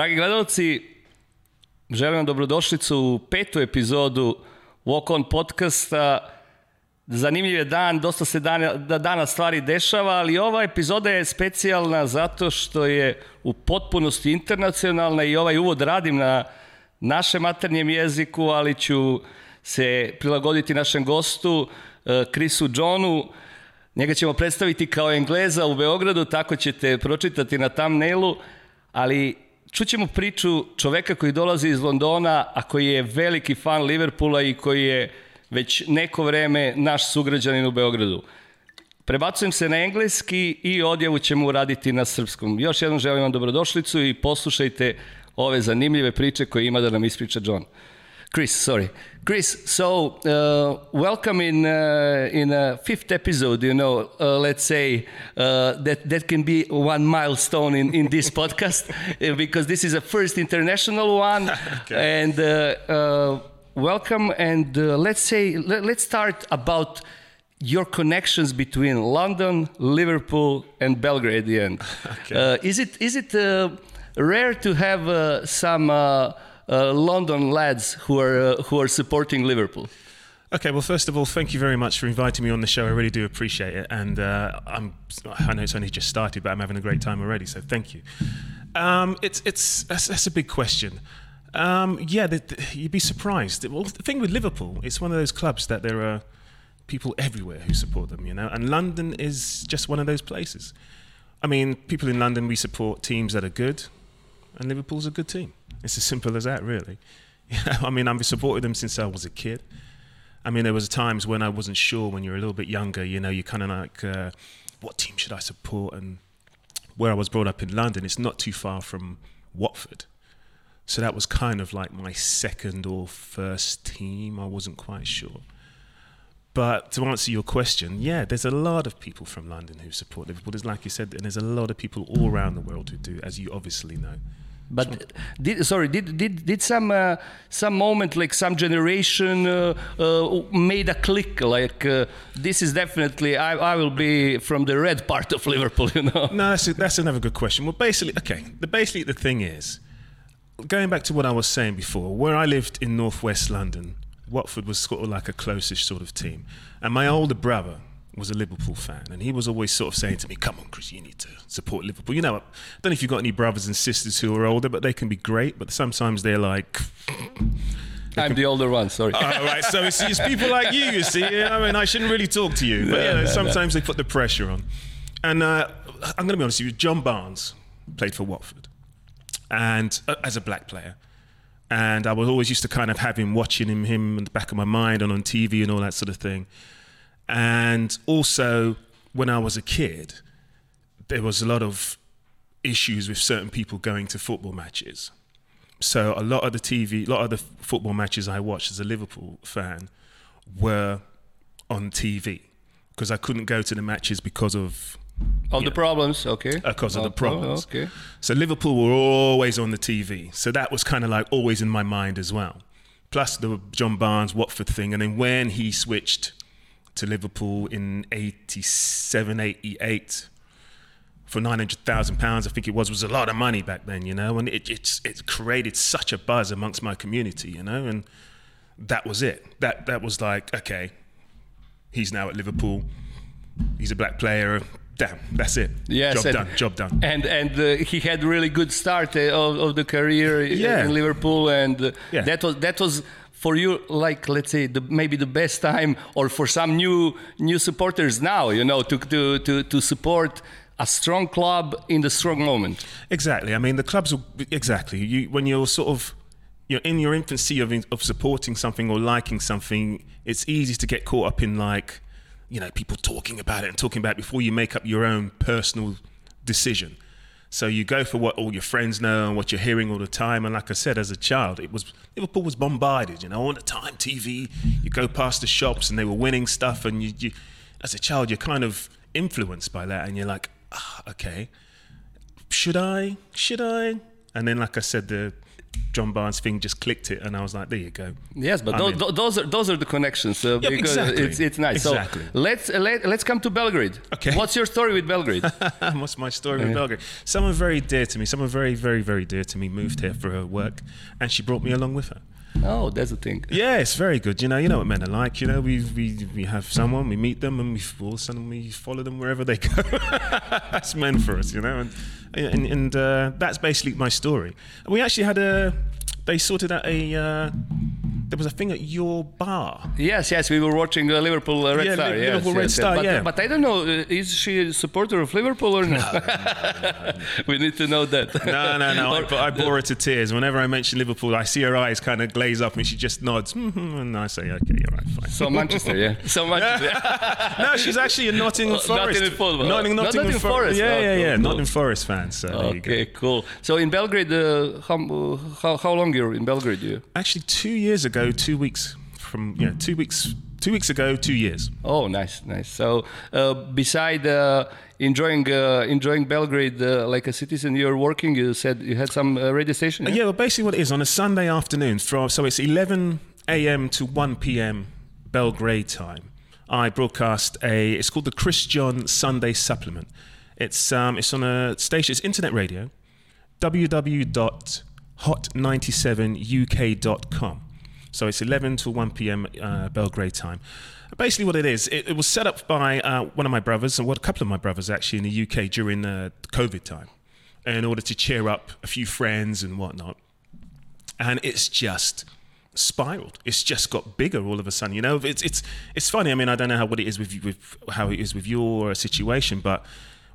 Dragi gledalci, želim vam dobrodošlicu u petu epizodu Walk On podcasta. Zanimljiv je dan, dosta se dana, da dana stvari dešava, ali ova epizoda je specijalna zato što je u potpunosti internacionalna i ovaj uvod radim na našem maternjem jeziku, ali ću se prilagoditi našem gostu, Chrisu Johnu. Njega ćemo predstaviti kao Engleza u Beogradu, tako ćete pročitati na thumbnailu, ali čućemo priču čoveka koji dolazi iz Londona, a koji je veliki fan Liverpoola i koji je već neko vreme naš sugrađanin u Beogradu. Prebacujem se na engleski i odjavu ćemo uraditi na srpskom. Još jednom želim vam dobrodošlicu i poslušajte ove zanimljive priče koje ima da nam ispriča John. Chris, sorry. Chris, so uh, welcome in uh, in a fifth episode. You know, uh, let's say uh, that that can be one milestone in, in this podcast uh, because this is a first international one. Okay. And uh, welcome. And let's say let, let's start about your connections between London, Liverpool, and Belgrade. At the end, Okay. is it is it rare to have some? Uh, London lads who are uh, who are supporting Liverpool. Okay, well, first of all, thank you very much for inviting me on the show. I really do appreciate it, and uh, I know it's only just started, but I'm having a great time already. So thank you. Um, it's it's that's, that's, a big question. Um, yeah, the, the, you'd be surprised. Well, the thing with Liverpool, it's one of those clubs that there are people everywhere who support them. You know, and London is just one of those places. I mean, people in London we support teams that are good, and Liverpool's a good team. It's as simple as that, really. I mean, I've supported them since I was a kid. I mean, there was times when I wasn't sure. When you're a little bit younger, you know, you're kind of like, uh, what team should I support? And where I was brought up in London, it's not too far from Watford, so that was kind of like my second or first team. I wasn't quite sure. But to answer your question, yeah, there's a lot of people from London who support Liverpool. There's, like you said, and there's a lot of people all around the world who do, as you obviously know. But did, sorry, did did did some uh, some moment like some generation uh, uh, made a click like uh, this is definitely I, I will be from the red part of Liverpool, you know? No, that's, a, that's another good question. Well, basically, okay, the basically the thing is, going back to what I was saying before, where I lived in northwest London, Watford was sort of like a closest sort of team, and my older brother was a Liverpool fan, and he was always sort of saying to me, "Come on, Chris, you need to support Liverpool." You know, I don't know if you've got any brothers and sisters who are older, but they can be great, but sometimes they're like. I'm the older one, sorry. All right, so it's, it's people like you, you see. I mean, I shouldn't really talk to you, but No, yeah, no, no. sometimes they put the pressure on. And uh, I'm going to be honest with you, John Barnes played for Watford, and uh, as a black player, and I was always used to kind of have him watching him, him in the back of my mind and on TV and all that sort of thing. And also, when I was a kid, there was a lot of issues with certain people going to football matches. So a lot of the TV, a lot of the football matches I watched as a Liverpool fan were on TV because I couldn't go to the matches because of of the problems, okay. Uh, because of the oh, oh, problems. Okay. So Liverpool were always on the TV. So that was kind of like always in my mind as well. Plus the John Barnes Watford thing. And then when he switched to Liverpool in 87, 88 for £900,000, I think it was, was a lot of money back then, you know, and it, it's, it created such a buzz amongst my community, you know, and that was it. That, that was like, okay, he's now at Liverpool. He's a black player. Damn, that's it. Yes, job done. Job done. And and uh, he had really good start uh, of, of the career Yeah. in Liverpool, and uh, Yeah. that was that was for you like let's say the, maybe the best time, or for some new new supporters now, you know, to to to, to support a strong club in the strong moment. Exactly. I mean, the clubs exactly you when you're sort of you're in your infancy of of supporting something or liking something. It's easy to get caught up in like you know people talking about it and talking about it before you make up your own personal decision. So you go for what all your friends know and what you're hearing all the time. And like I said, as a child, it was Liverpool was bombarded. You know, all the time, TV. You go past the shops and they were winning stuff, and you, you as a child, you're kind of influenced by that, and you're like, ah, okay, should I? Should I? And then, like I said, the John Barnes thing just clicked it, and I was like, there you go. Yes, but those, those are those are the connections uh, Yeah, because exactly. it's it's nice. Exactly. So let's uh, let, let's come to Belgrade. Okay. What's your story with Belgrade? What's my story with Belgrade? Someone very dear to me, someone very, very, very dear to me moved here for her work, and she brought me along with her. oh, that's a thing. Yeah, it's very good. You know, you know what men are like. You know, we we, we have someone, we meet them, and we all of a sudden we follow them wherever they go. that's men for us, you know, and and, and uh, that's basically my story. We actually had a. They sorted out a. Uh, there was a thing at your bar. Yes, yes, we were watching uh, Liverpool uh, Red Yeah, Star. Li- yes, Liverpool Red yes, Star, But, yeah. but I don't know, uh, is she a supporter of Liverpool or not? we need to know that. No, no, no. I, Or- I bore her to tears. Whenever I mention Liverpool, I see her eyes kind of glaze up, and she just nods, mm-hmm, and I say, "Okay, all right, fine." So Manchester, yeah. So Manchester. no, she's actually a Nottingham Oh, Forest. Nottingham Forest. Nottingham, Nottingham, Nottingham Fo- Forest. Yeah, yeah, yeah. cool. Nottingham Forest fan. So there you go. Okay, cool. So in Belgrade, uh, how, uh, how how long you're in Belgrade? You? Actually, two years ago, two weeks from yeah, two weeks, two weeks ago, two years. Oh, nice, nice. So uh, beside uh, enjoying uh, enjoying Belgrade uh, like a citizen, you're working. You said you had some uh, radio station. Yeah, well, basically what it is on a Sunday afternoon, from so it's 11 a.m. to 1 p.m. Belgrade time. I broadcast a. It's called the Chris John Sunday Supplement. It's um, it's on a station. It's internet radio. www.hot97uk.com. So it's 11 to 1 p.m. Uh, Belgrade time. Basically, what it is, it, it was set up by uh, one of my brothers, and what a couple of my brothers actually in the UK during the COVID time, in order to cheer up a few friends and whatnot and it's just spiraled. It's just got bigger all of a sudden. You know, it's it's it's funny. I mean, I don't know how what it is with you- with how it is with your situation, but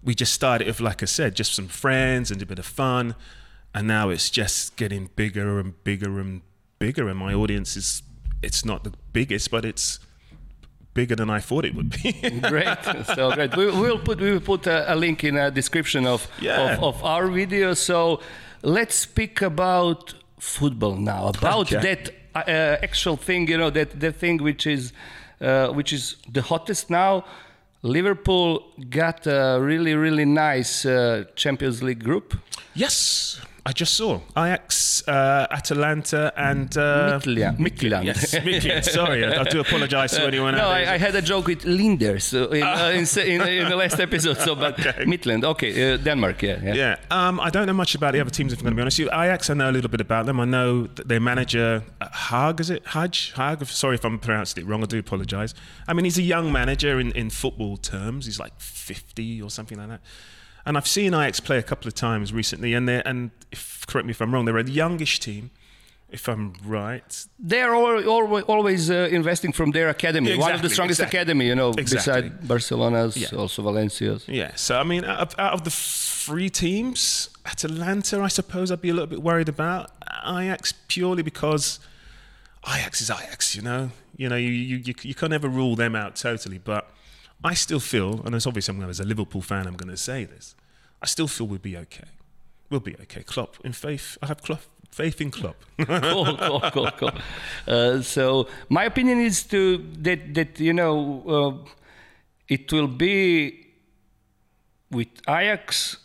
we just started with, like I said, just some friends and a bit of fun, and now it's just getting bigger and bigger and bigger. And my audience is it's not the biggest, but it's bigger than I thought it would be. great, so great. We will put we will put a, a link in a description of, Yeah. of of our video. So let's speak about football now. About Okay. that uh, actual thing, you know, that that thing which is uh, which is the hottest now. Liverpool got a really really nice uh, Champions League group. Yes, I just saw Ajax, uh, Atalanta, and uh. Midtjylland. Yes. Sorry, I, I do apologise to anyone else. No, I. I had a joke with Lijnders in, uh, in, in, in the last episode. So, but Okay. Midland, okay, uh, Denmark, yeah, yeah. Yeah, um, I don't know much about the other teams. If I'm going to be honest with you, Ajax, I know a little bit about them. I know that their manager, uh, Hag, is it Haj? Hag. Sorry if I'm pronouncing it wrong. I do apologise. I mean, he's a young manager in, in football terms. He's like 50 or something like that. And I've seen Ajax play a couple of times recently, and they and if, correct me if I'm wrong, they're a youngish team. If I'm right, They're al- al- always uh, investing from their academy. Yeah, One of the strongest exactly. academy, you know, Exactly. beside Barcelona's, Yeah. also Valencia's. Yeah, so I mean, out of, out of the three teams, Atalanta, I suppose I'd be a little bit worried about. Ajax purely because Ajax is Ajax, you know. You know, you you you, you can't ever rule them out totally, but I still feel, and it's obviously I'm going as a Liverpool fan, I'm going to say this. I still feel we'll be okay. We'll be okay. Klopp, in faith, I have Klopp, faith in Klopp. cool, cool, cool, cool. Uh, so my opinion is to that that you know uh, it will be with Ajax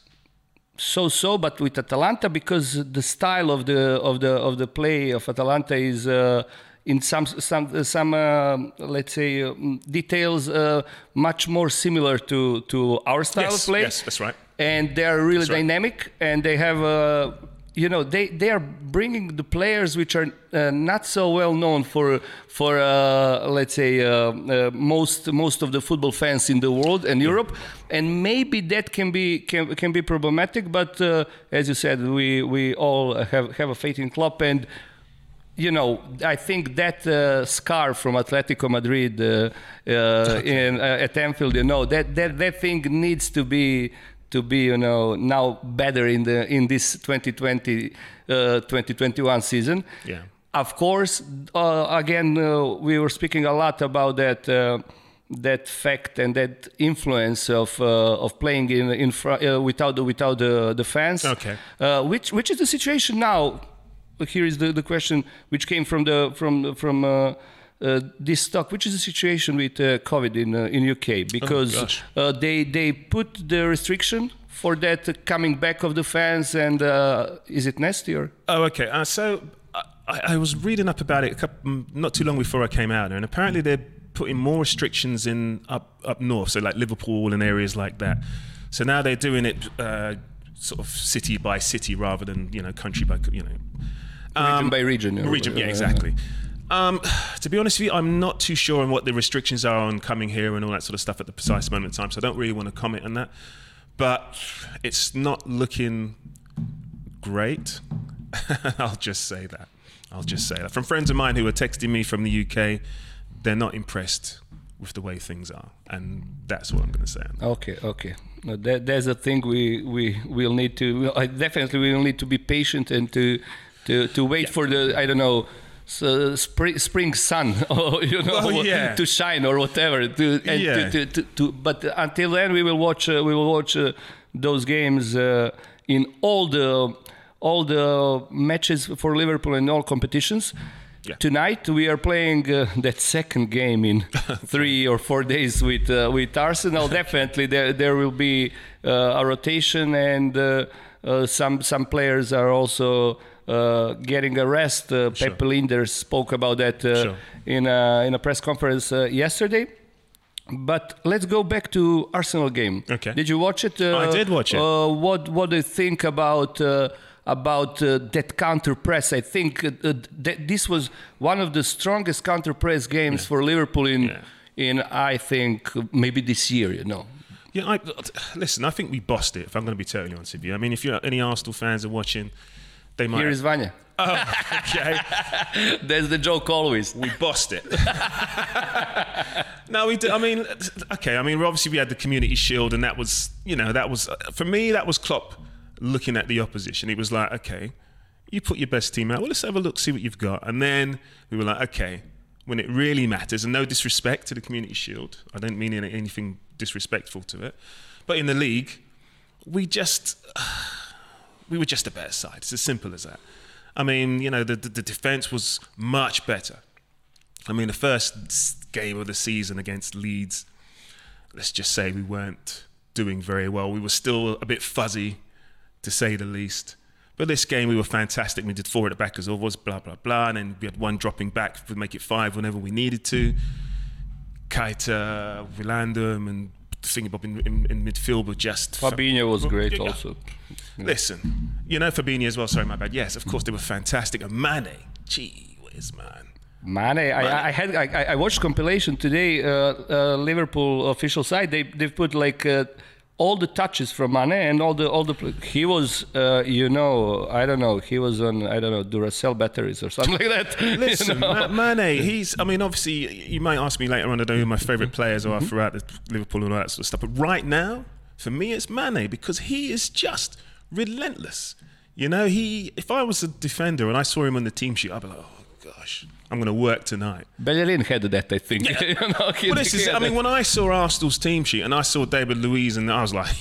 so-so, but with Atalanta because the style of the of the of the play of Atalanta is. Uh, in some some some uh, let's say um, details uh, much more similar to to our style yes, of play yes, that's right. and they are really right. dynamic and they have uh, you know they, they are bringing the players which are uh, not so well known for for uh, let's say uh, uh, most most of the football fans in the world and Europe and maybe that can be can, can be problematic but uh, as you said we we all have have a faith in Klopp and you know, I think that uh, scar from Atletico Madrid uh, uh, in uh, at Anfield, you know, that, that that thing needs to be to be, you know, now better in the in this 2020 uh, 2021 season. Yeah. Of course, uh, again, uh, we were speaking a lot about that. Uh, that fact and that influence of uh, of playing in in fr- uh, without the, without the, the fans. Okay. Uh, which which is the situation now? Here is the, the question which came from the from from uh, uh, this stock. Which is the situation with uh, COVID in uh, in UK? Because gosh. uh, they they put the restriction for that coming back of the fans? And uh, is it nasty or? Oh, okay. Uh, so I, I, was reading up about it a couple, not too long before I came out, and apparently they're putting more restrictions in up up north, so like Liverpool and areas like that. So now they're doing it uh, sort of city by city rather than you know country by you know um, region by region. Region, yeah, exactly. Um, to be honest with you, I'm not too sure on what the restrictions are on coming here and all that sort of stuff at the precise moment in time, so I don't really want to comment on that. But it's not looking great. I'll just say that. I'll just say that. From friends of mine who are texting me from the UK, they're not impressed with the way things are, and that's what I'm going to say. Okay, okay. No, that, there's a thing we we will need to. I definitely we will need to be patient and to to to wait yeah. for the I don't know. So spring, spring sun, or you know, well, yeah. to shine or whatever. To, yeah. To, to, to, but until then, we will watch. Uh, we will watch uh, those games uh, in all the all the matches for Liverpool in all competitions. Yeah. Tonight we are playing uh, that second game in three or four days with uh, with Arsenal. Definitely, there there will be uh, a rotation, and uh, uh, some some players are also uh, getting a rest. Uh, sure. Pep Lijnders spoke about that sure. in a in a press conference yesterday. But let's go back to Arsenal game. Okay. Did you watch it? I did watch it. what what do you think about? about uh, that counter press. I think uh, that this was one of the strongest counter press games yeah. for Liverpool in yeah. in I think maybe this year. You know. Yeah, I, listen. I think we bossed it. If I'm going to be totally honest with you, I mean, if you're any Arsenal fans are watching, they might. Here is Vanya. Oh, okay. There's the joke always. We bossed it. no, we did. I mean, okay. I mean, obviously we had the Community Shield, and that was, you know, that was uh, for me. That was Klopp looking at the opposition. He was like, okay, you put your best team out. Well, let's have a look, see what you've got. And then we were like, okay, when it really matters, and no disrespect to the Community Shield, I don't mean anything disrespectful to it, but in the league, we just we were just a better side. It's as simple as that. I mean, you know, the, the, the defense was much better. I mean, the first game of the season against Leeds, let's just say we weren't doing very well. We were still a bit fuzzy to say the least. But this game, we were fantastic. We did four at the back as always, blah, blah, blah. And then we had one dropping back to make it five whenever we needed to. Keita, Wijnaldum, and Thingbob in, in, in, midfield were just. Fabinho was great yeah. also. Listen, you know Fabinho as well. Sorry, my bad. Yes, of course they were fantastic. And Mane, gee whiz, man. Mane, Mane. I, I, had I, I watched compilation today. Uh, uh, Liverpool official side they they put like uh, all the touches from Mane and all the all the he was uh, you know I don't know he was on I don't know Duracell batteries or something like that. Listen, you know? Mane, he's I mean obviously you might ask me later on I don't know who my favourite players are mm-hmm. throughout the Liverpool and all that sort of stuff, but right now for me it's Mane because he is just relentless. You know, he if I was a defender and I saw him on the team sheet, I'd be like, oh gosh, I'm going to work tonight. Bellerin had that, I think. Yeah. you know, well, this is, I mean, when I saw Arsenal's team sheet and I saw David Luiz, and I was like,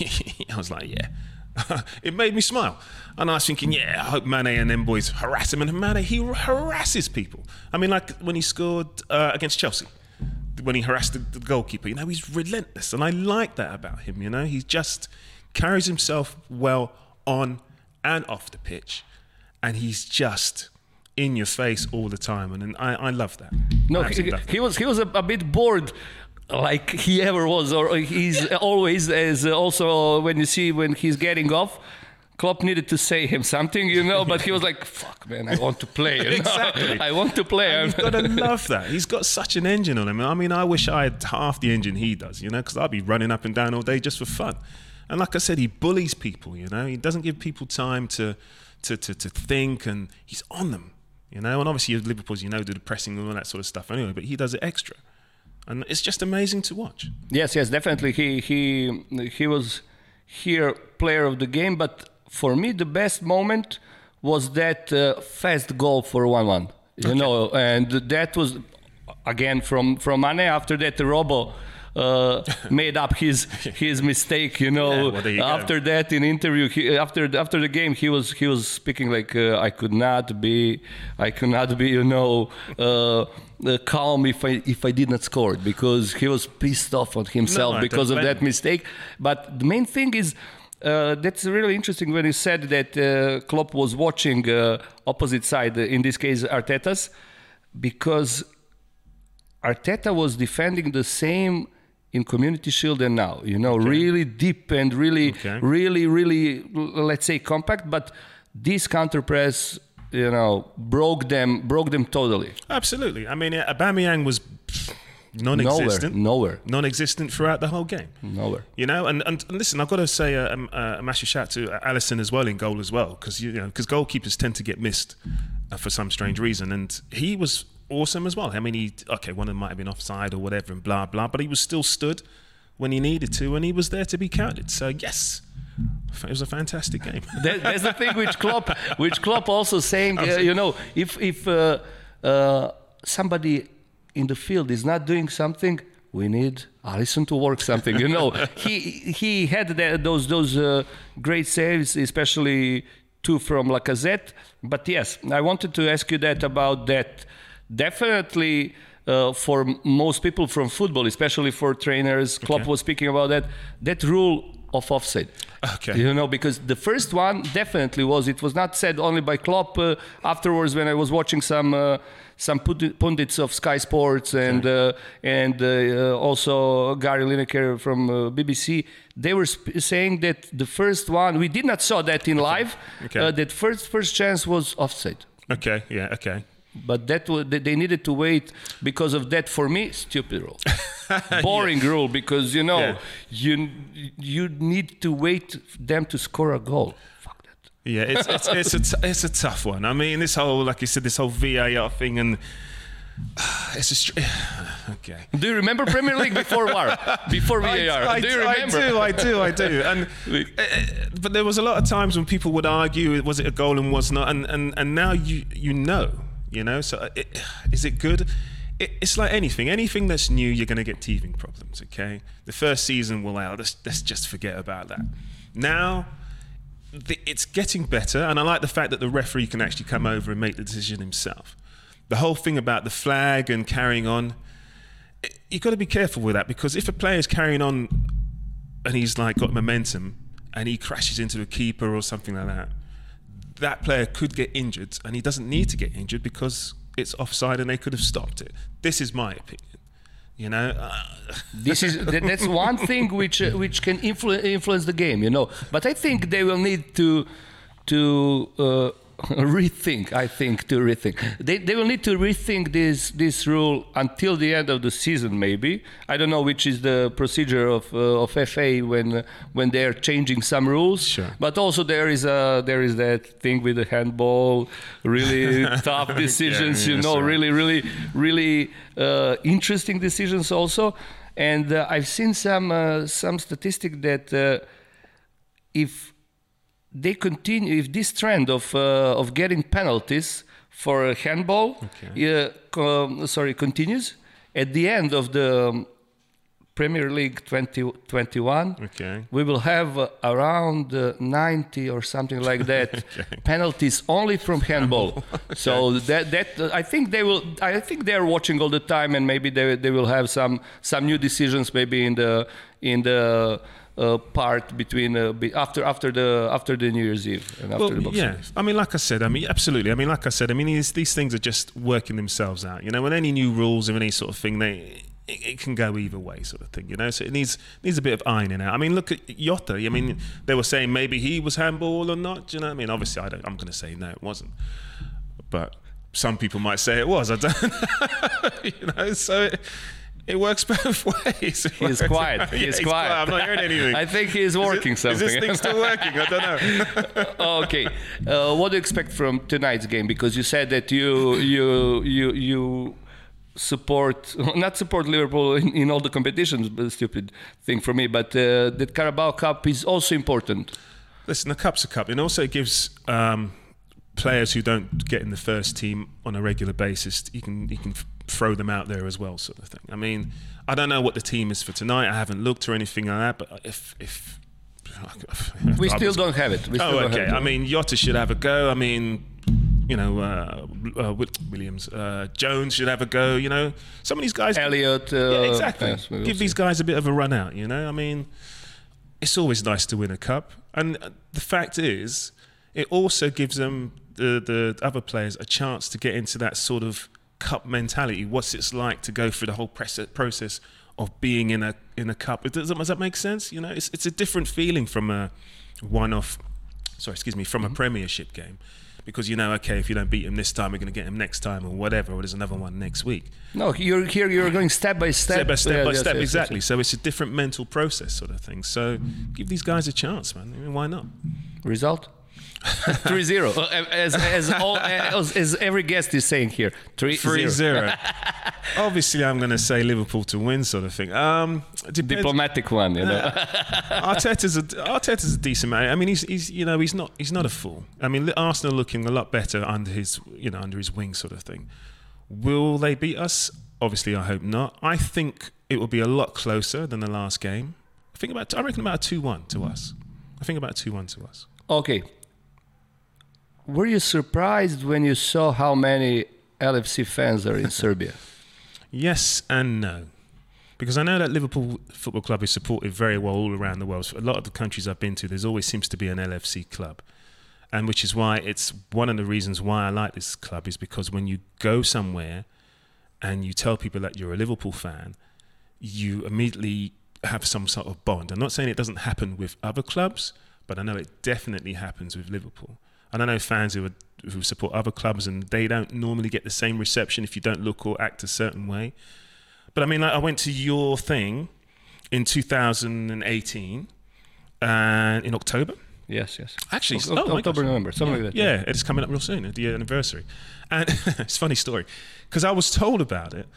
I was like, yeah. it made me smile. And I was thinking, yeah, I hope Mane and them boys harass him. And Mane, he harasses people. I mean, like when he scored uh, against Chelsea, when he harassed the, the goalkeeper, you know, he's relentless. And I like that about him, you know. He just carries himself well on and off the pitch. And he's just in your face all the time, and, and I, I love that. No, he, he, was he was a, a, bit bored. Like he ever was, or he's always as also when you see when he's getting off, Klopp needed to say him something, you know, but he was like, "Fuck, man, I want to play." You know? exactly. I want to play. you've got to love that. He's got such an engine on him. I mean, I wish I had half the engine he does, you know, because I'd be running up and down all day just for fun. And like I said, he bullies people. You know, he doesn't give people time to to to, to think, and he's on them. You know, and obviously Liverpool's, you know, do the pressing and all that sort of stuff anyway, but he does it extra. And it's just amazing to watch. Yes, yes, definitely. He he he was here player of the game, but for me the best moment was that uh, fast goal for 1-1. You okay. know, and that was again from from Mane after that the Robo uh, made up his his mistake. You know, yeah, you after go. that in interview, he, after after the game, he was he was speaking like uh, I could not be, I could not be, you know. Uh, uh calm if I if I did not score it because he was pissed off on himself no, because of that mistake. But the main thing is uh, that's really interesting when you said that uh, Klopp was watching uh, opposite side, uh, in this case Arteta's, because Arteta was defending the same in Community Shield and now. You know, really deep and really, Okay. really, really, let's say compact. But this counter press, you know, broke them, broke them totally. Absolutely. I mean, Aubameyang was non-existent, Nowhere, non-existent throughout the whole game. nowhere. You know, and, and, and listen, I've got to say a, a, a massive shout to uh, Alisson as well in goal as well, because you know, because goalkeepers tend to get missed uh, for some strange reason, and he was awesome as well. I mean, he okay, one of them might have been offside or whatever, and blah blah, but he was still stood when he needed to, and he was there to be counted. So yes, it was a fantastic game. that, that's the thing which Klopp, which Klopp also saying, uh, you know, if if uh, uh, somebody in the field is not doing something, we need Alisson to work something. You know, he he had that, those those uh, great saves, especially two from Lacazette. But yes, I wanted to ask you that about that. Definitely. Uh, for most people from football, especially for trainers, Klopp Okay. was speaking about that. That rule of offside. Okay. You know, because the first one definitely was. It was not said only by Klopp. Uh, afterwards, when I was watching some uh, some pundits of Sky Sports and uh, and uh, also Gary Lineker from uh, BBC, they were sp- saying that the first one we did not saw that in live. Okay. Uh, that first first chance was offside. okay, yeah, okay. But that wa- they needed to wait because of that. For me, stupid rule, boring rule. Because you know, Yeah. you you need to wait them to score a goal. Fuck that. Yeah, it's it's it's a, t- it's a tough one. I mean, this whole like you said, this whole VAR thing, and it's a str- okay. Do you remember Premier League before VAR? Before VAR? I, do you I do, I do, I do. And uh, but there was a lot of times when people would argue, was it a goal and was not, and and, and now you you know, you know. So uh, it, is it good? It, it's like anything. Anything that's new, you're going to get teething problems. Okay, the first season will out. Let's let's just forget about that. Now. The, it's getting better, and I like the fact that the referee can actually come over and make the decision himself. The whole thing about the flag and carrying on, you've got to be careful with that because if a player is carrying on and he's like got momentum and he crashes into a keeper or something like that, that player could get injured and he doesn't need to get injured because it's offside and they could have stopped it. This is my opinion. You know, uh, This is that, that's one thing which uh, which can influ- influence the game, you know. But I think they will need to to uh, rethink. I think to rethink. They, they will need to rethink this this rule until the end of the season, maybe. I don't know which is the procedure of uh, of FA when when they are changing some rules. Sure. But also there is a there is that thing with the handball, really tough decisions. you yes, know, sir. really, really, really uh, interesting decisions also. And uh, I've seen some uh, some statistic that uh, if they continue, if this trend of uh, of getting penalties for handball, uh, co- sorry, continues at the end of the um, Premier League 2021, Okay. we will have uh, around uh, 90 or something like that penalties only from handball. So that that uh, I think they will. I think they are watching all the time, and maybe they they will have some some new decisions maybe in the in the. Uh, part between uh, be, after after the after the New Year's Eve and after the Well, Boxing yeah. I mean, like I said, I mean, absolutely. I mean, like I said, I mean, these, these things are just working themselves out. You know, with any new rules or any sort of thing, they it, it can go either way, sort of thing. You know, so it needs needs a bit of ironing out. I mean, look at Jota. I mean, they were saying maybe he was handball or not. Do you know what I mean? Obviously, I don't. I'm going to say no, it wasn't. But some people might say it was. I don't. know. you know, so. It, it works both ways. It He's works- quiet. Yeah, He's quiet. I'm not hearing anything. I think he's working is, it- something. Is this thing still working? I don't know. okay. Uh, what do you expect from tonight's game? Because you said that you you you you support not support Liverpool in, in all the competitions, but stupid thing for me. But uh, the Carabao Cup is also important. Listen, the cup's a cup, and also it gives um, players who don't get in the first team on a regular basis. You can you can throw them out there as well, sort of thing. I mean, I don't know what the team is for tonight. I haven't looked or anything like that. But if if We still don't have it. We Oh, okay. it. I mean, Jota should have a go. I mean, you know, uh, uh, Williams, uh, Jones should have a go. You know, some of these guys. Elliot. Uh, Yeah, exactly. yes, Give these guys a bit of a run out, you know? I mean, it's always nice to win a cup. And uh, the fact is, it also gives them the the other players a chance to get into that sort of cup mentality. What's it's like to go through the whole process process of being in a in a cup? Does, does that make sense? You know, it's it's a different feeling from a one-off. Sorry, excuse me, from a mm-hmm. Premiership game. Because you know, okay, if you don't beat him this time, we're going to get him next time, or whatever, or there's another one next week. No, you're here. You're going step by step. Step by step Yeah, by yes, step, yes, exactly. yes. So it's a different mental process, sort of thing. So give these guys a chance, man. I mean, why not? Result. 3-0 Uh, as, as, all, as, as every guest is saying here 3 Three zero. Obviously, I'm going to say Liverpool to win, sort of thing. Um, depends. diplomatic one you know Arteta's a Arteta's a decent man. I mean, he's he's you know he's not he's not a fool. I mean, Arsenal looking a lot better under his you know under his wing, sort of thing. Will they beat us? Obviously, I hope not. I think it will be a lot closer than the last game. I think about I reckon about a two-one to us. I think about a two-one to us. okay were you surprised when you saw how many LFC fans are in Serbia Yes and no. Because I know that Liverpool Football Club is supported very well all around the world. So a lot of the countries I've been to, there's always seems to be an LFC club. And which is why it's one of the reasons why I like this club is because when you go somewhere and you tell people that you're a Liverpool fan, you immediately have some sort of bond. I'm not saying it doesn't happen with other clubs, but I know it definitely happens with Liverpool. And I know fans who are, who support other clubs and they don't normally get the same reception if you don't look or act a certain way. But I mean, like, I went to your thing in 2018 and uh, in October. yes yes Actually, Oc- oh October. November something yeah, like that Yeah, it's coming up real soon, the anniversary. And it's a funny story because I was told about it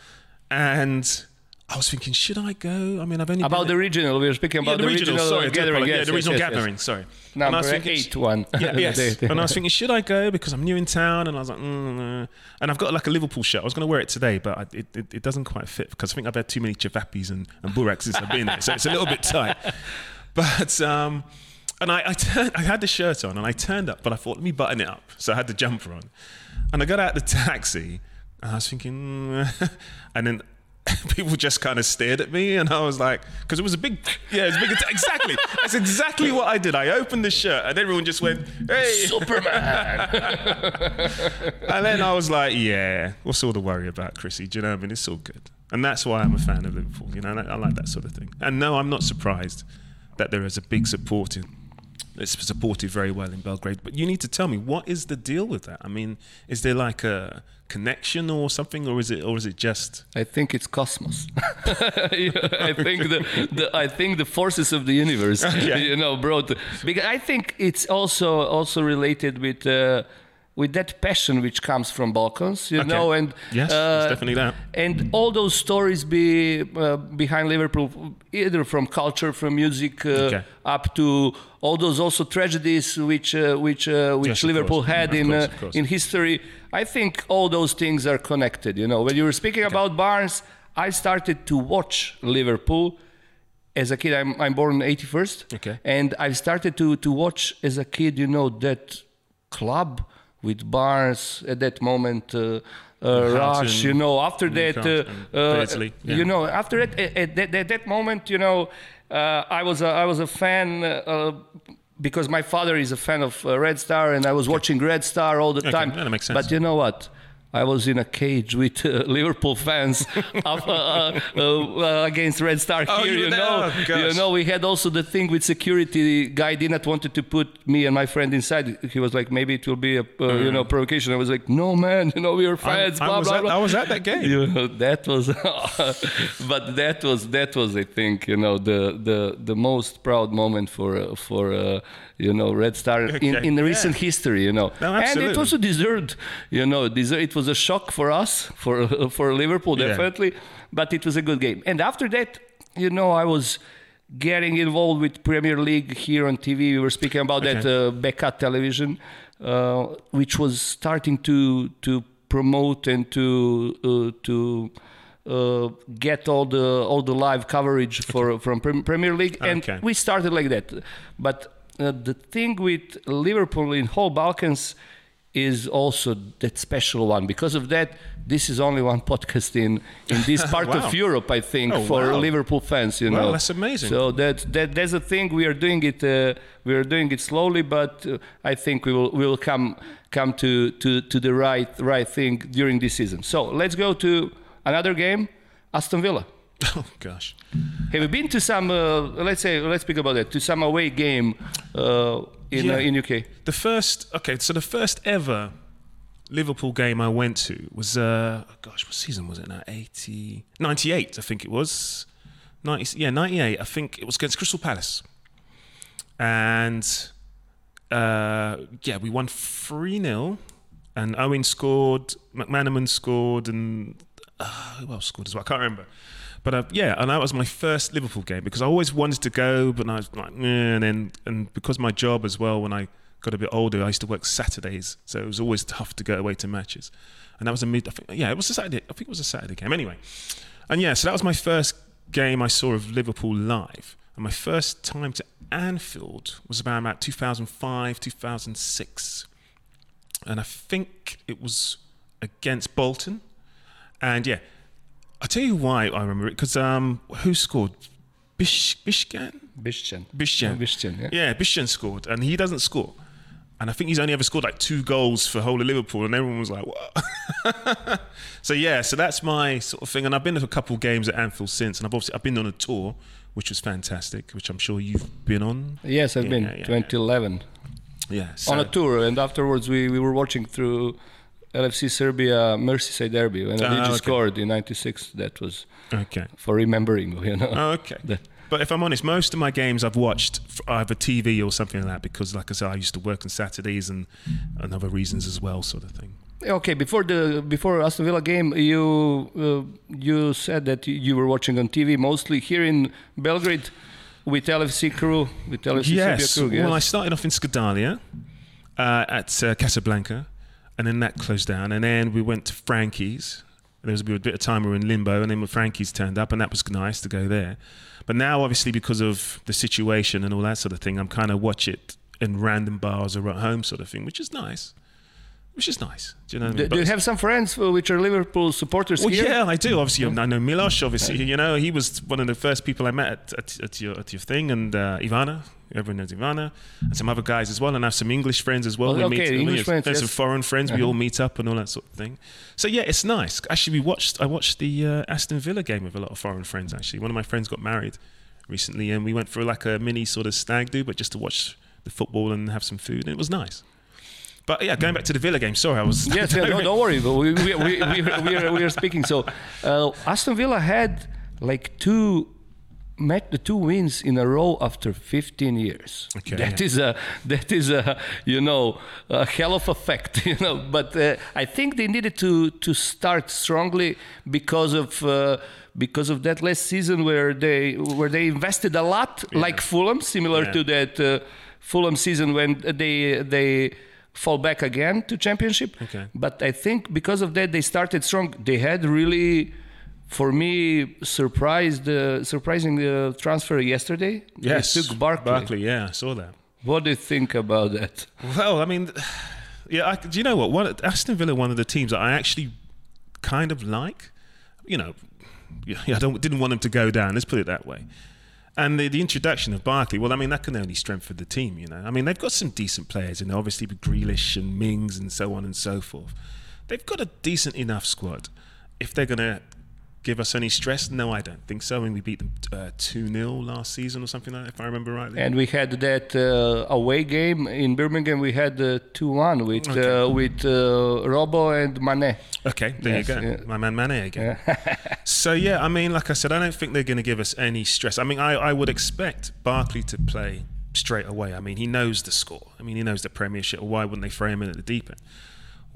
and I was thinking, should I go? I mean, I've only about the regional we were speaking yeah, about the, regional, sorry, I gathering yes, yeah, the yes, regional yes, yes. gathering. Sorry, And I number was thinking, eight one yeah, yes. And I was thinking, should I go because I'm new in town? And I was like, mm, uh. and I've got like a Liverpool shirt. I was going to wear it today, but I, it, it, it doesn't quite fit because I think I've had too many Chavapis and, and Buraks since I've been there, so it's a little bit tight. But um, and I, I turned, I had the shirt on and I turned up, but I thought let me button it up, so I had the jumper on, and I got out the taxi and I was thinking, mm, and then. People just kind of stared at me, and I was like, because it was a big, yeah, it was a big. Exactly, that's exactly what I did. I opened the shirt, and everyone just went, "Hey, Superman and then I was like, yeah, what's all the worry about, Chrissy? Do you know what I mean? It's all good. And that's why I'm a fan of Liverpool. You know, and I, I like that sort of thing. And no, I'm not surprised that there is a big support in, it's supported very well in Belgrade. But you need to tell me, what is the deal with that? I mean, is there like a connection or something, or is it, or is it just... I think it's cosmos. I think the, the I think the forces of the universe, Okay. you know, brought. Because I think it's also also related with uh, with that passion which comes from Balkans, you Okay. know, and Yes, uh, it's definitely that. and all those stories be uh, behind Liverpool, either from culture, from music, uh, Okay. up to all those also tragedies which uh, which uh, which Yes, Liverpool course. had Of in course, uh, course. in history. I think all those things are connected. You know, when you were speaking about Barnes, I started to watch Liverpool as a kid. I'm I'm born '81st, Okay. and I started to to watch as a kid. You know that club with Barnes at that moment. Uh, uh, Rush, you know. After that, uh, uh, yeah. you know, after that, at, at that, at that moment, you know, uh, I was a, I was a fan uh, because my father is a fan of uh, Red Star, and I was watching Red Star all the Okay, time. that makes sense. But you know what? I was in a cage with uh, Liverpool fans of, uh, uh, uh, against Red Star Oh, here. you You, know, Oh, you know, we had also the thing with security. guy did not wanted to put me and my friend inside. He was like, maybe it will be a uh, you know provocation. I was like, no man, you know we are Mm. I, fans. I was blah, at, blah. I was at that game. You know, that was, but that was that was I think you know the the the most proud moment for uh, for uh, you know Red Star in, Okay, in the yeah. recent history. You know, No, and it also deserved. You know, deser- it was a shock for us for for Liverpool Yeah. definitely, but it was a good game. And after that, you know, I was. Getting involved with Premier League here on TV, we were speaking about that Okay. uh, BK television, uh, which was starting to to promote and to uh, to uh, get all the all the live coverage for from Premier League, and Okay. we started like that. But the thing with Liverpool in whole Balkans, is also that special one. Because of that, this is only one podcast in in this part Wow. of Europe, I think, Oh, for wow. Liverpool fans. You Wow, know, that's amazing. So that that that's a thing. We are doing it. Uh, we are doing it slowly, but uh, I think we will we will come come to, to to the right right thing during this season. So let's go to another game, Aston Villa. Oh gosh. Have you been to some? Uh, let's say let's speak about that. To some away game uh, in Yeah. uh, in UK. The first, okay, so the first ever Liverpool game I went to was, uh, gosh, what season was it now? 80, 98, I think it was. 90, yeah, 98. I think it was against Crystal Palace. And uh, yeah, we won 3 0. And Owen scored, McManaman scored, and uh, who else scored as well? I can't remember. But uh, yeah, and that was my first Liverpool game because I always wanted to go, but I was like, "Meh," and then and because my job as well, when I got a bit older, I used to work Saturdays, so it was always tough to go away to matches. And that was a mid, I think, yeah, it was a Saturday. I think it was a Saturday game anyway. And yeah, so that was my first game I saw of Liverpool live. And my first time to Anfield was about, about 2005, 2006 and I think it was against Bolton. And yeah, I'll tell you why I remember it because um, who scored? Bish Bishkan? Bishchen. Bishchan. Bishchen. Yeah. Yeah, Bishchan scored, and he doesn't score. And I think he's only ever scored like two goals for whole of Liverpool, and everyone was like, "What?" so yeah, so that's my sort of thing. And I've been to a couple games at Anfield since, and I've obviously I've been on a tour, which was fantastic, which I'm sure you've been on. Yes, I've Yeah, been yeah. 2011 Yeah, so, on a tour, and afterwards we, we were watching through LFC Serbia Merseyside derby when Ah, Adigi okay. scored in '96. That was okay. for remembering, you know. Oh, okay. The- But if I'm honest, most of my games I've watched either TV or something like that because, like I said, I used to work on Saturdays and, and other reasons as well, sort of thing. Okay, before the before Aston Villa game, you uh, you said that you were watching on TV mostly here in Belgrade with LFC crew, with LFC yes. Serbia crew. Yes. Well, I started off in Skadarlija uh, at uh, Casablanca, and then that closed down, and then we went to Frankie's. There was a bit of time we were in limbo, and then when Frankie's turned up, and that was nice to go there. But now, obviously, because of the situation and all that sort of thing, I'm kind of watch it in random bars or at home, sort of thing, which is nice. Which is nice. Do you know what I do, mean? do you have some friends which are Liverpool supporters well, here? yeah, I do. Obviously, I know Milos. Obviously, you know he was one of the first people I met at, at, at your at your thing, and uh, Ivana. Everyone knows Ivana, and some other guys as well, and I have some English friends as well. Oh, we okay, meet, English there's- friends, yes. some foreign friends. We Uh-huh. all meet up and all that sort of thing. So yeah, it's nice. Actually, we watched. I watched the uh, Aston Villa game with a lot of foreign friends. Actually, one of my friends got married recently, and we went for like a mini sort of stag do, but just to watch the football and have some food, and it was nice. But yeah, going back to the Villa game. Sorry, I was. Yes, yeah, no, don't worry. But we, we, we, we, are, we, are, we are speaking. So, uh, Aston Villa had like two met the two wins in a row after 15 years. Okay, That yeah. is a that is a you know a hell of a fact. You know, but uh, I think they needed to to start strongly because of. Uh, because of that last season where they where they invested a lot, like Fulham, similar Yeah. to that uh, Fulham season when they they fall back again to championship. Okay. But I think because of that they started strong. They had really, for me, surprised uh, surprising uh, transfer yesterday. Yes, they took Barkley. Barkley, yeah, I saw that. What do you think about that? Well, I mean, yeah. I, do you know what? One, Aston Villa, one of the teams that I actually kind of like. You know, yeah, I don't didn't want them to go down. Let's put it that way. And the, the introduction of Barkley, well, I mean, that can only strengthen the team. You know, I mean, they've got some decent players, and obviously with Grealish and Mings and so on and so forth. They've got a decent enough squad. If they're going to give us any stress, no, I don't think so. I mean, we beat them uh, two 0 last season or something like that, if I remember rightly. And we had that uh, away game in Birmingham. We had uh, two one with uh, with uh, Robo and Mane. Okay, there Yes, you go. yeah. My man Mane again. so yeah, I mean, like I said, I don't think they're going to give us any stress. I mean, I, I would expect Barkley to play straight away. I mean, he knows the score. I mean, he knows the Premiership. Why wouldn't they throw him in at the deep end?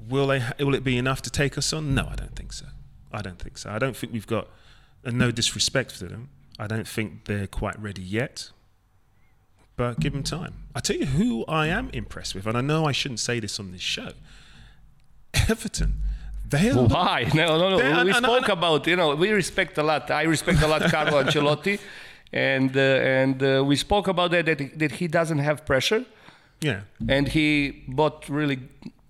Will they? Will it be enough to take us on? No, I don't think so. I don't think so. I don't think we've got. And no disrespect to them, I don't think they're quite ready yet. But give them time. I tell you who I am impressed with, and I know I shouldn't say this on this show. Everton. They are Why? No, no, no. We spoke and- about you know we respect a lot. I respect a lot Carlo Ancelotti, and uh, and uh, we spoke about that, that that he doesn't have pressure yeah. and he bought really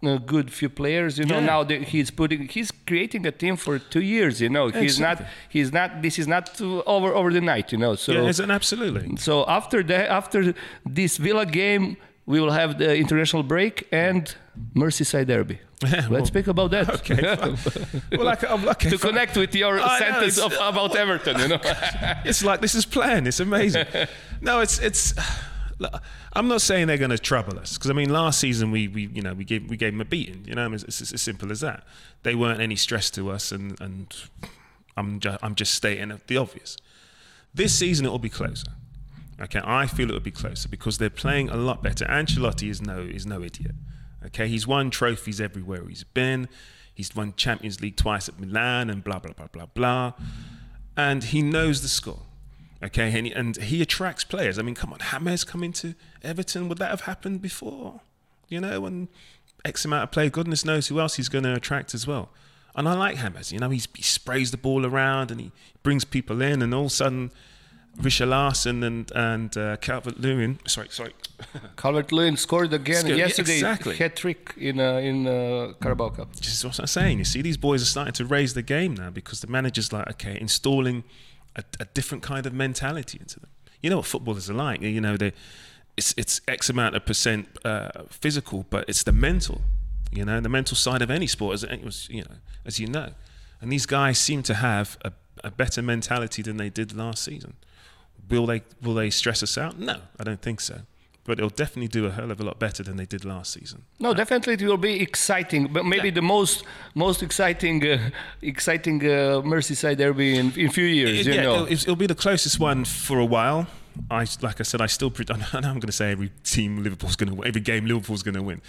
a good few players. You know, Yeah. now that he's putting, he's creating a team for two years. You know, he's Exactly. not, he's not. This is not over over the night. You know, so yeah, it's an absolutely. so after that, after this Villa game, we will have the international break and Merseyside derby. Yeah, well, Let's speak about that. Okay, well, like, I'm lucky to connect with your I sentence it's- of, about Everton, you know. it's like this is planned. It's amazing. no, it's it's. I'm not saying they're going to trouble us because I mean last season we, we you know we gave we gave them a beating. You know it's, it's as simple as that. They weren't any stress to us, and and I'm just I'm just stating the obvious. This season it will be closer. Okay, I feel it will be closer because they're playing a lot better. Ancelotti is no is no idiot. Okay, he's won trophies everywhere he's been. He's won Champions League twice at Milan and blah blah blah blah blah, and he knows the score. Okay, and he, and he attracts players. I mean, come on, James coming to Everton would that have happened before? You know, and X amount of players. Goodness knows who else he's going to attract as well. And I like James. You know, he's, he sprays the ball around and he brings people in, and all of a sudden, Richarlison and and uh, Calvert Lewin. Sorry, sorry. Calvert Lewin scored again Scored- yesterday, exactly. hat trick in uh, in uh, Carabao Cup. This is what I'm saying. You see, these boys are starting to raise the game now because the manager's like, okay, installing a, a different kind of mentality into them. You know what footballers are like. You know, they it's it's X amount of percent uh, physical, but it's the mental. You know, the mental side of any sport, as you know, as you know, and these guys seem to have a, a better mentality than they did last season. Will they will they stress us out? No, I don't think so. But it'll definitely do a hell of a lot better than they did last season. No, definitely it will be exciting, but maybe the most most exciting uh, exciting uh, Merseyside derby in in few years. you yeah, know, it'll, it'll be the closest one for a while. I like I said, I still. pre- I know I'm going to say every team Liverpool's going to win, every game Liverpool's going to win,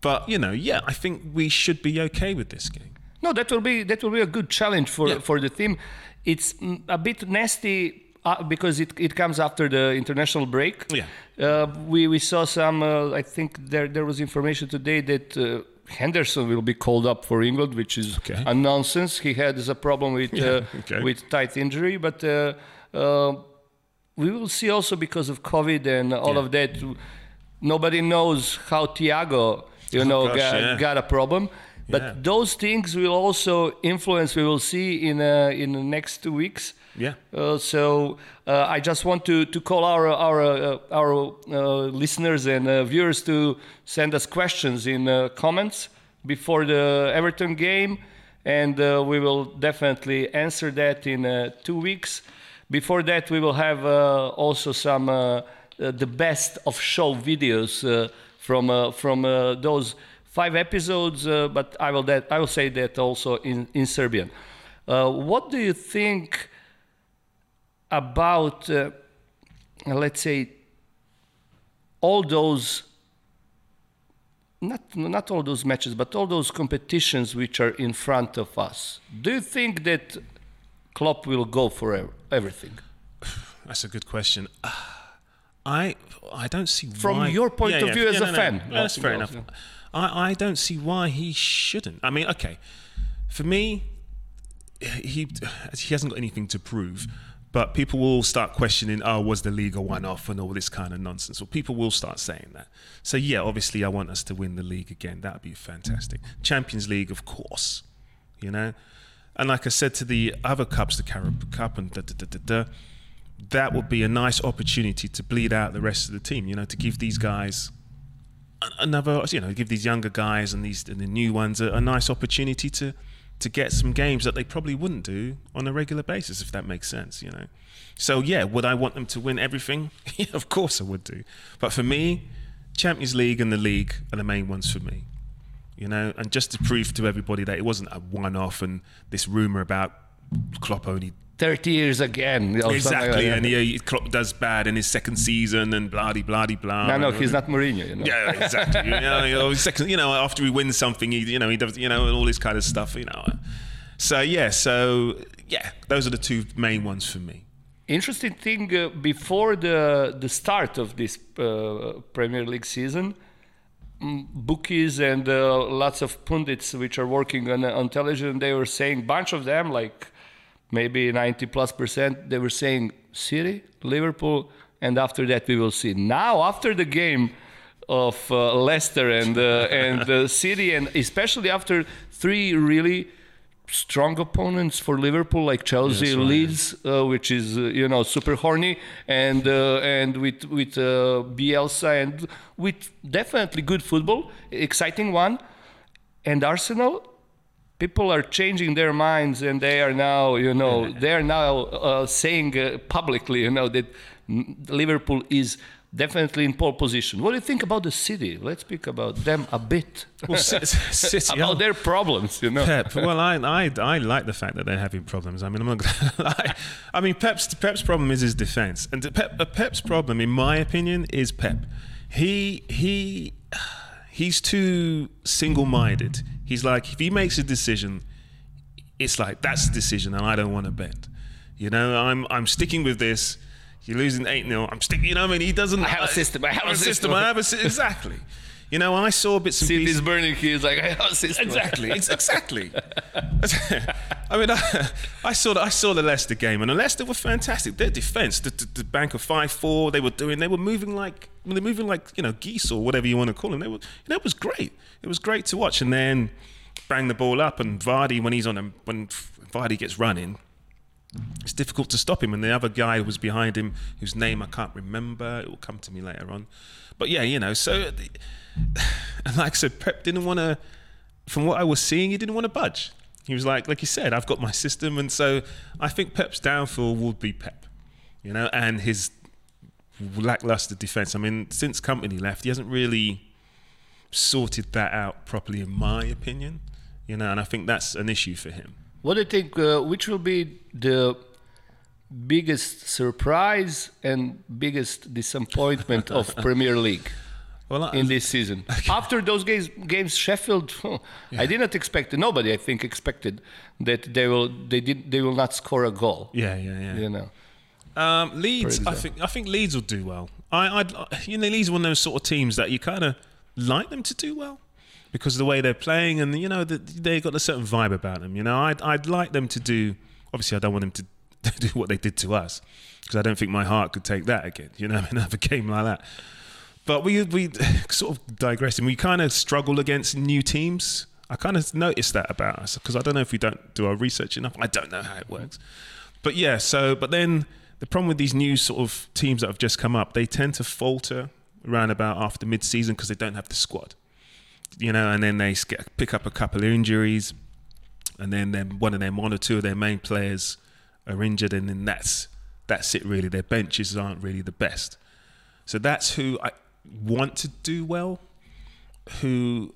but you know, yeah, I think we should be okay with this game. No, that will be that will be a good challenge for Yeah. for the team. It's mm, a bit nasty uh, because it, it comes after the international break. Yeah. Uh, we we saw some. Uh, I think there there was information today that. Uh, Henderson will be called up for England, which is Okay. a nonsense. He had a problem with Yeah, uh, okay. with tight injury, but uh, we will see also because of COVID and all Yeah. of that. Nobody knows how Thiago, you know, gosh, got, yeah. got a problem. But Yeah. those things will also influence. We will see in uh, in the next two weeks. Yeah. Uh, so uh, I just want to, to call our our uh, our uh, listeners and uh, viewers to send us questions in uh, comments before the Everton game, and uh, we will definitely answer that in uh, two weeks. Before that, we will have uh, also some uh, uh, the best of show videos uh, from uh, from uh, those five episodes. Uh, but I will that I will say that also in in Serbian. Uh, what do you think? about uh, let's say all those not not all those matches but all those competitions which are in front of us do you think that Klopp will go for everything That's a good question. I I don't see From why, your point of view as a fan. No, that's fair enough. I, I don't see why he shouldn't. I mean, okay, for me, he he hasn't got anything to prove. But people will start questioning, oh, was the league a one-off and all this kind of nonsense? Well, people will start saying that. So yeah, obviously, I want us to win the league again. That would be fantastic. Champions League, of course. You know, and like I said to the other cups, the Carabao Cup and da da da da da, that would be a nice opportunity to bleed out the rest of the team. You know, to give these guys another, you know, give these younger guys and these and the new ones a, a nice opportunity to to get some games that they probably wouldn't do on a regular basis, if that makes sense. You know, so yeah, would I want them to win everything? of course I would do. But for me, Champions League and the league are the main ones for me. You know, and just to prove to everybody that it wasn't a one-off and this rumor about Klopp only 30 years again like exactly, that. and he, Klopp does bad in his second season and blah de blah no no he's not Mourinho you know yeah, exactly. you, know, you, know, second, you know, after he wins something, he, you know, he does, you know, and all this kind of stuff, you know. So yeah, so yeah, those are the two main ones for me. interesting thing uh, before the the start of this uh, Premier League season, mm, bookies and uh, lots of pundits which are working on on television, they were saying bunch of them like maybe 90 plus percent they were saying City, Liverpool, and after that we will see. Now after the game of uh, Leicester and uh, and uh, City, and especially after three really strong opponents for Liverpool like Chelsea, Yes, right. Leeds, uh, which is uh, you know super horny, and uh, and with with uh, Bielsa and with definitely good football, exciting one, and Arsenal. People are changing their minds, and they are now, you know, they are now uh, saying uh, publicly, you know, that Liverpool is definitely in pole position. What do you think about the city? Let's speak about them a bit. Well, City, about their problems, you know. Pep. Well, I, I I like the fact that they're having problems. I mean, I'm not gonna lie. I mean, Pep's Pep's problem is his defense, and Pep, Pep's problem, in my opinion, is Pep. He he he's too single-minded. He's like, if he makes a decision, it's like that's the decision, and I don't want to bend. You know, I'm I'm sticking with this. You're losing eight 0 I'm sticking. You know, what I mean, he doesn't. I have a system, I have a system. I have a sy- exactly. You know, I saw bits and City pieces. is burning. Like, I have a system. Exactly, ex- exactly. I mean, I, I saw the, I saw the Leicester game, and the Leicester were fantastic. Their defense, the, the, the bank of five four, they were doing. They were moving like I mean, they're moving like you know geese or whatever you want to call them. They were, you know, it was great. It was great to watch. And then bang the ball up, and Vardy when he's on a, when Vardy gets running, it's difficult to stop him. And the other guy was behind him, whose name I can't remember. It will come to me later on. But yeah, you know, so like I said, Pep didn't want to. From what I was seeing, he didn't want to budge. He was like, like you said, I've got my system, and so I think Pep's downfall would be Pep, you know, and his lackluster defense. I mean, since Kompany left, he hasn't really sorted that out properly, in my opinion, you know, and I think that's an issue for him. What do you think? Uh, which will be the biggest surprise and biggest disappointment of Premier League Well, I, in this season? After those games, games Sheffield, I did not expect. Nobody, I think, expected that they will. They did. They will not score a goal. yeah, yeah, yeah. You know. Um, Leeds, I think I think Leeds will do well. I, I'd, you know, Leeds are one of those sort of teams that you kind of like them to do well because of the way they're playing, and you know, the, they got a certain vibe about them. You know, I'd, I'd like them to do. Obviously, I don't want them to do what they did to us because I don't think my heart could take that again. You know, another game like that. But we we sort of digressing. We kind of struggle against new teams. I kind of noticed that about us because I don't know if we don't do our research enough. I don't know how it works. But yeah, so but then the problem with these new sort of teams that have just come up, they tend to falter around about after mid-season because they don't have the squad. You know, and then they pick up a couple of injuries, and then then one of them, one or two of their main players are injured, and then that's that's it really. Their benches aren't really the best. So that's who I want to do well, who,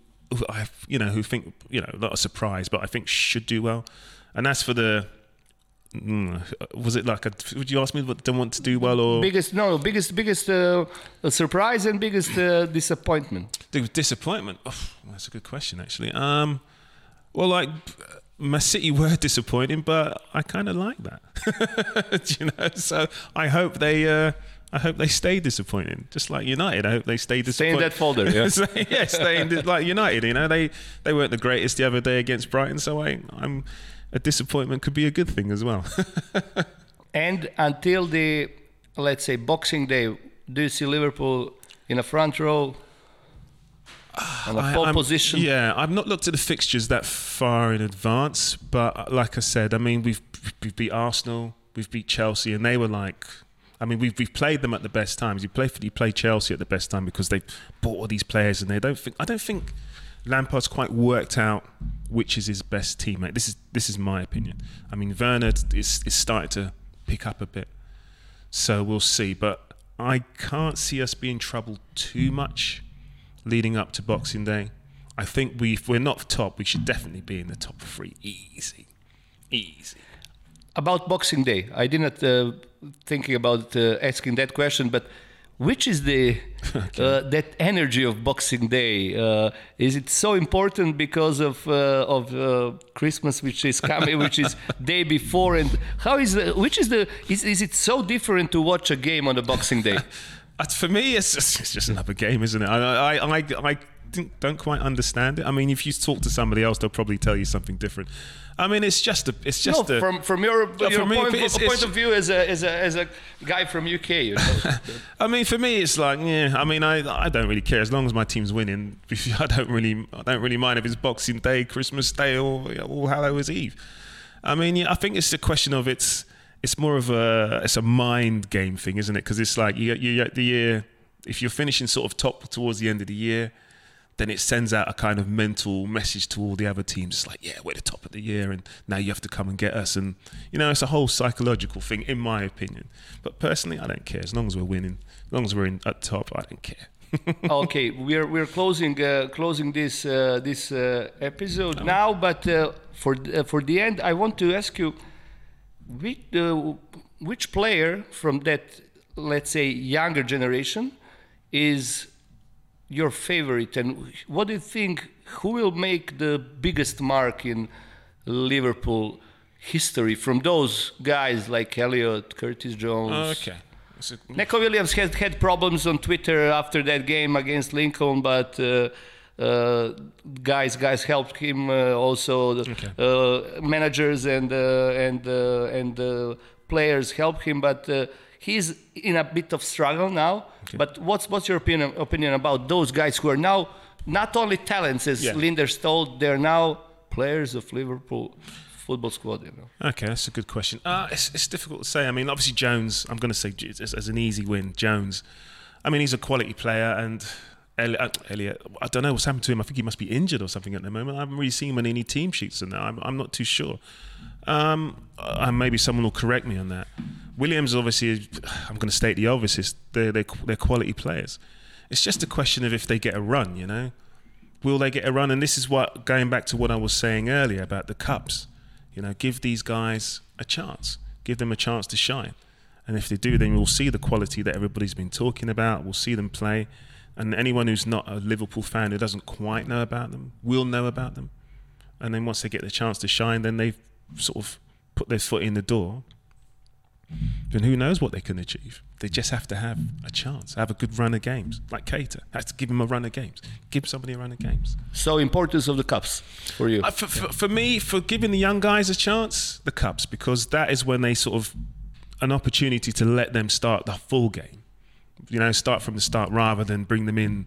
I you know who think you know not a surprise, but I think should do well, and that's for the. Mm, was it like a? Would you ask me what don't want to do well or Biggest no, biggest biggest uh, surprise and biggest uh, disappointment. the disappointment? Oh, that's a good question actually. Um, well, like my City were disappointing, but I kind of like that. you know, so I hope they. Uh, I hope they stay disappointing, just like United. I hope they stay Stay in disappointing. that folder. Yeah. So, yeah, stay in like United. You know, they they weren't the greatest the other day against Brighton, so I, I'm a disappointment could be a good thing as well. And until the, let's say, Boxing Day, do you see Liverpool in a front row, on a pole position? Yeah, I've not looked at the fixtures that far in advance, but uh, like I said, I mean we've we've beat Arsenal, we've beat Chelsea, and they were like. I mean, we've, we've played them at the best times. You play you play Chelsea at the best time because they've bought all these players, and they don't think. I don't think Lampard's quite worked out which is his best teammate. This is this is my opinion. I mean, Werner is is starting to pick up a bit, so we'll see. But I can't see us being troubled too much leading up to Boxing Day. I think we, if we're not top, we should definitely be in the top three. Easy, easy. About Boxing Day, I did not uh, thinking about uh, asking that question, but which is the uh, that energy of Boxing Day? Uh, is it so important because of uh, of uh, Christmas, which is coming, which is day before, and how is the which is the is, is it so different to watch a game on a Boxing Day? For me, it's just, it's just another game, isn't it? I, I, I, I don't quite understand it. I mean, if you talk to somebody else, they'll probably tell you something different. I mean, it's just a, it's just no, a, from from your, No, your me, point, it's- point it's- of view as a as a as a guy from UK, you know. I mean, for me, it's like, yeah. I mean, I I don't really care as long as my team's winning. I don't really I don't really mind if it's Boxing Day, Christmas Day, or All Hallows Eve. I mean, yeah, I think it's a question of it's it's more of a it's a mind game thing, isn't it? Because it's like you you the year if you're finishing sort of top towards the end of the year. Then it sends out a kind of mental message to all the other teams. It's like, yeah, we're the top of the year, and now you have to come and get us. And you know, it's a whole psychological thing, in my opinion. But personally, I don't care as long as we're winning, as long as we're in at top. I don't care. okay, we're we're closing uh, closing this uh, this uh, episode now, but uh, for uh, for the end, I want to ask you which uh, which player from that let's say younger generation is your favorite, and what do you think? Who will make the biggest mark in Liverpool history from those guys like Elliot, Curtis Jones? okay. It's a- Neco Williams had had problems on Twitter after that game against Lincoln, but uh, uh, guys guys helped him uh, also. The, uh, managers and uh, and uh, and uh, players helped him, but uh, he's in a bit of struggle now. But what's what's your opinion opinion about those guys who are now not only talents as Yeah. Lijnders told, they're now players of Liverpool football squad. You know. Okay, that's a good question. Uh, it's, it's difficult to say. I mean, obviously Jones. I'm going to say as an easy win. Jones. I mean, he's a quality player, and Elliot, uh, Elliot. I don't know what's happened to him. I think he must be injured or something at the moment. I haven't really seen him on any team sheets and. I'm, I'm not too sure. Um, uh, maybe someone will correct me on that. Williams, obviously, I'm going to state the obvious. They're, they're they're quality players. It's just a question of if they get a run. You know, will they get a run? And this is what going back to what I was saying earlier about the cups. You know, give these guys a chance. Give them a chance to shine. And if they do, then we'll see the quality that everybody's been talking about. We'll see them play. And anyone who's not a Liverpool fan who doesn't quite know about them will know about them. And then once they get the chance to shine, then they've sort of put their foot in the door. Then who knows what they can achieve? They just have to have a chance, have a good run of games. Like Cater, has to give him a run of games. Give somebody a run of games. So importance of the cups for you. Uh, for, for, for me, for giving the young guys a chance, the cups, because that is when they sort of an opportunity to let them start the full game. You know, start from the start rather than bring them in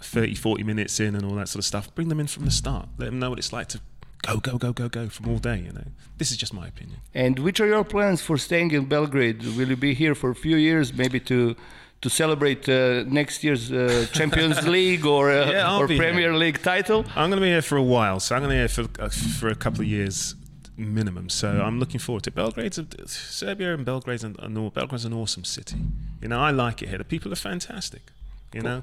30, 40 minutes in and all that sort of stuff. Bring them in from the start. Let them know what it's like to go, go, go, go, go from all day. You know, this is just my opinion. And which are your plans for staying in Belgrade? Will you be here for a few years, maybe to to celebrate uh, next year's uh, Champions League or uh, Yeah, or Premier here. League title? I'm going to be here for a while, so I'm going to be here for uh, for a couple of years minimum. So I'm looking forward to it. Belgrade's a, Serbia and Belgrade's an, an, Belgrade's an awesome city. You know, I like it here. The people are fantastic. You know,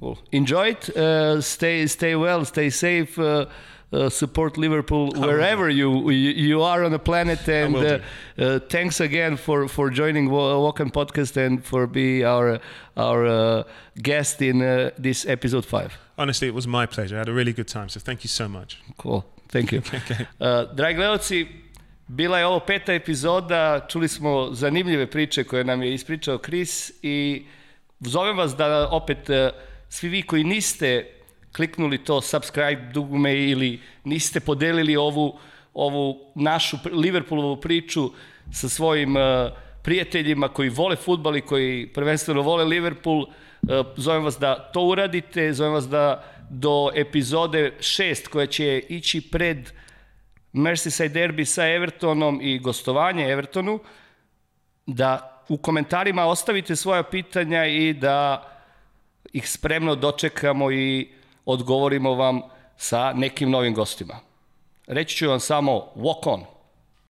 Cool. Enjoy it. Uh, stay stay well. Stay safe. Uh, uh, support Liverpool wherever you, you you are on the planet. And uh, uh, thanks again for for joining Wa- Walk On podcast and for be our our uh, guest in uh, this episode five. honestly, it was my pleasure. I had a really good time. So thank you so much. Cool, thank you. Uh, dragi gledalci, bila je ovo peta epizoda, čuli smo zanimljive priče koje nam je ispričao Chris i zovem vas da opet uh, svi vi koji niste kliknuli to subscribe dugme ili niste podelili ovu, ovu našu Liverpoolovu priču sa svojim uh, prijateljima koji vole futbal i koji prvenstveno vole Liverpool, uh, zovem vas da to uradite, zovem vas da do epizode 6 koja će ići pred Merseyside derbi sa Evertonom i gostovanje Evertonu, da u komentarima ostavite svoja pitanja i da ih spremno dočekamo i odgovorimo vam sa nekim novim gostima. Reći ću vam samo walk on.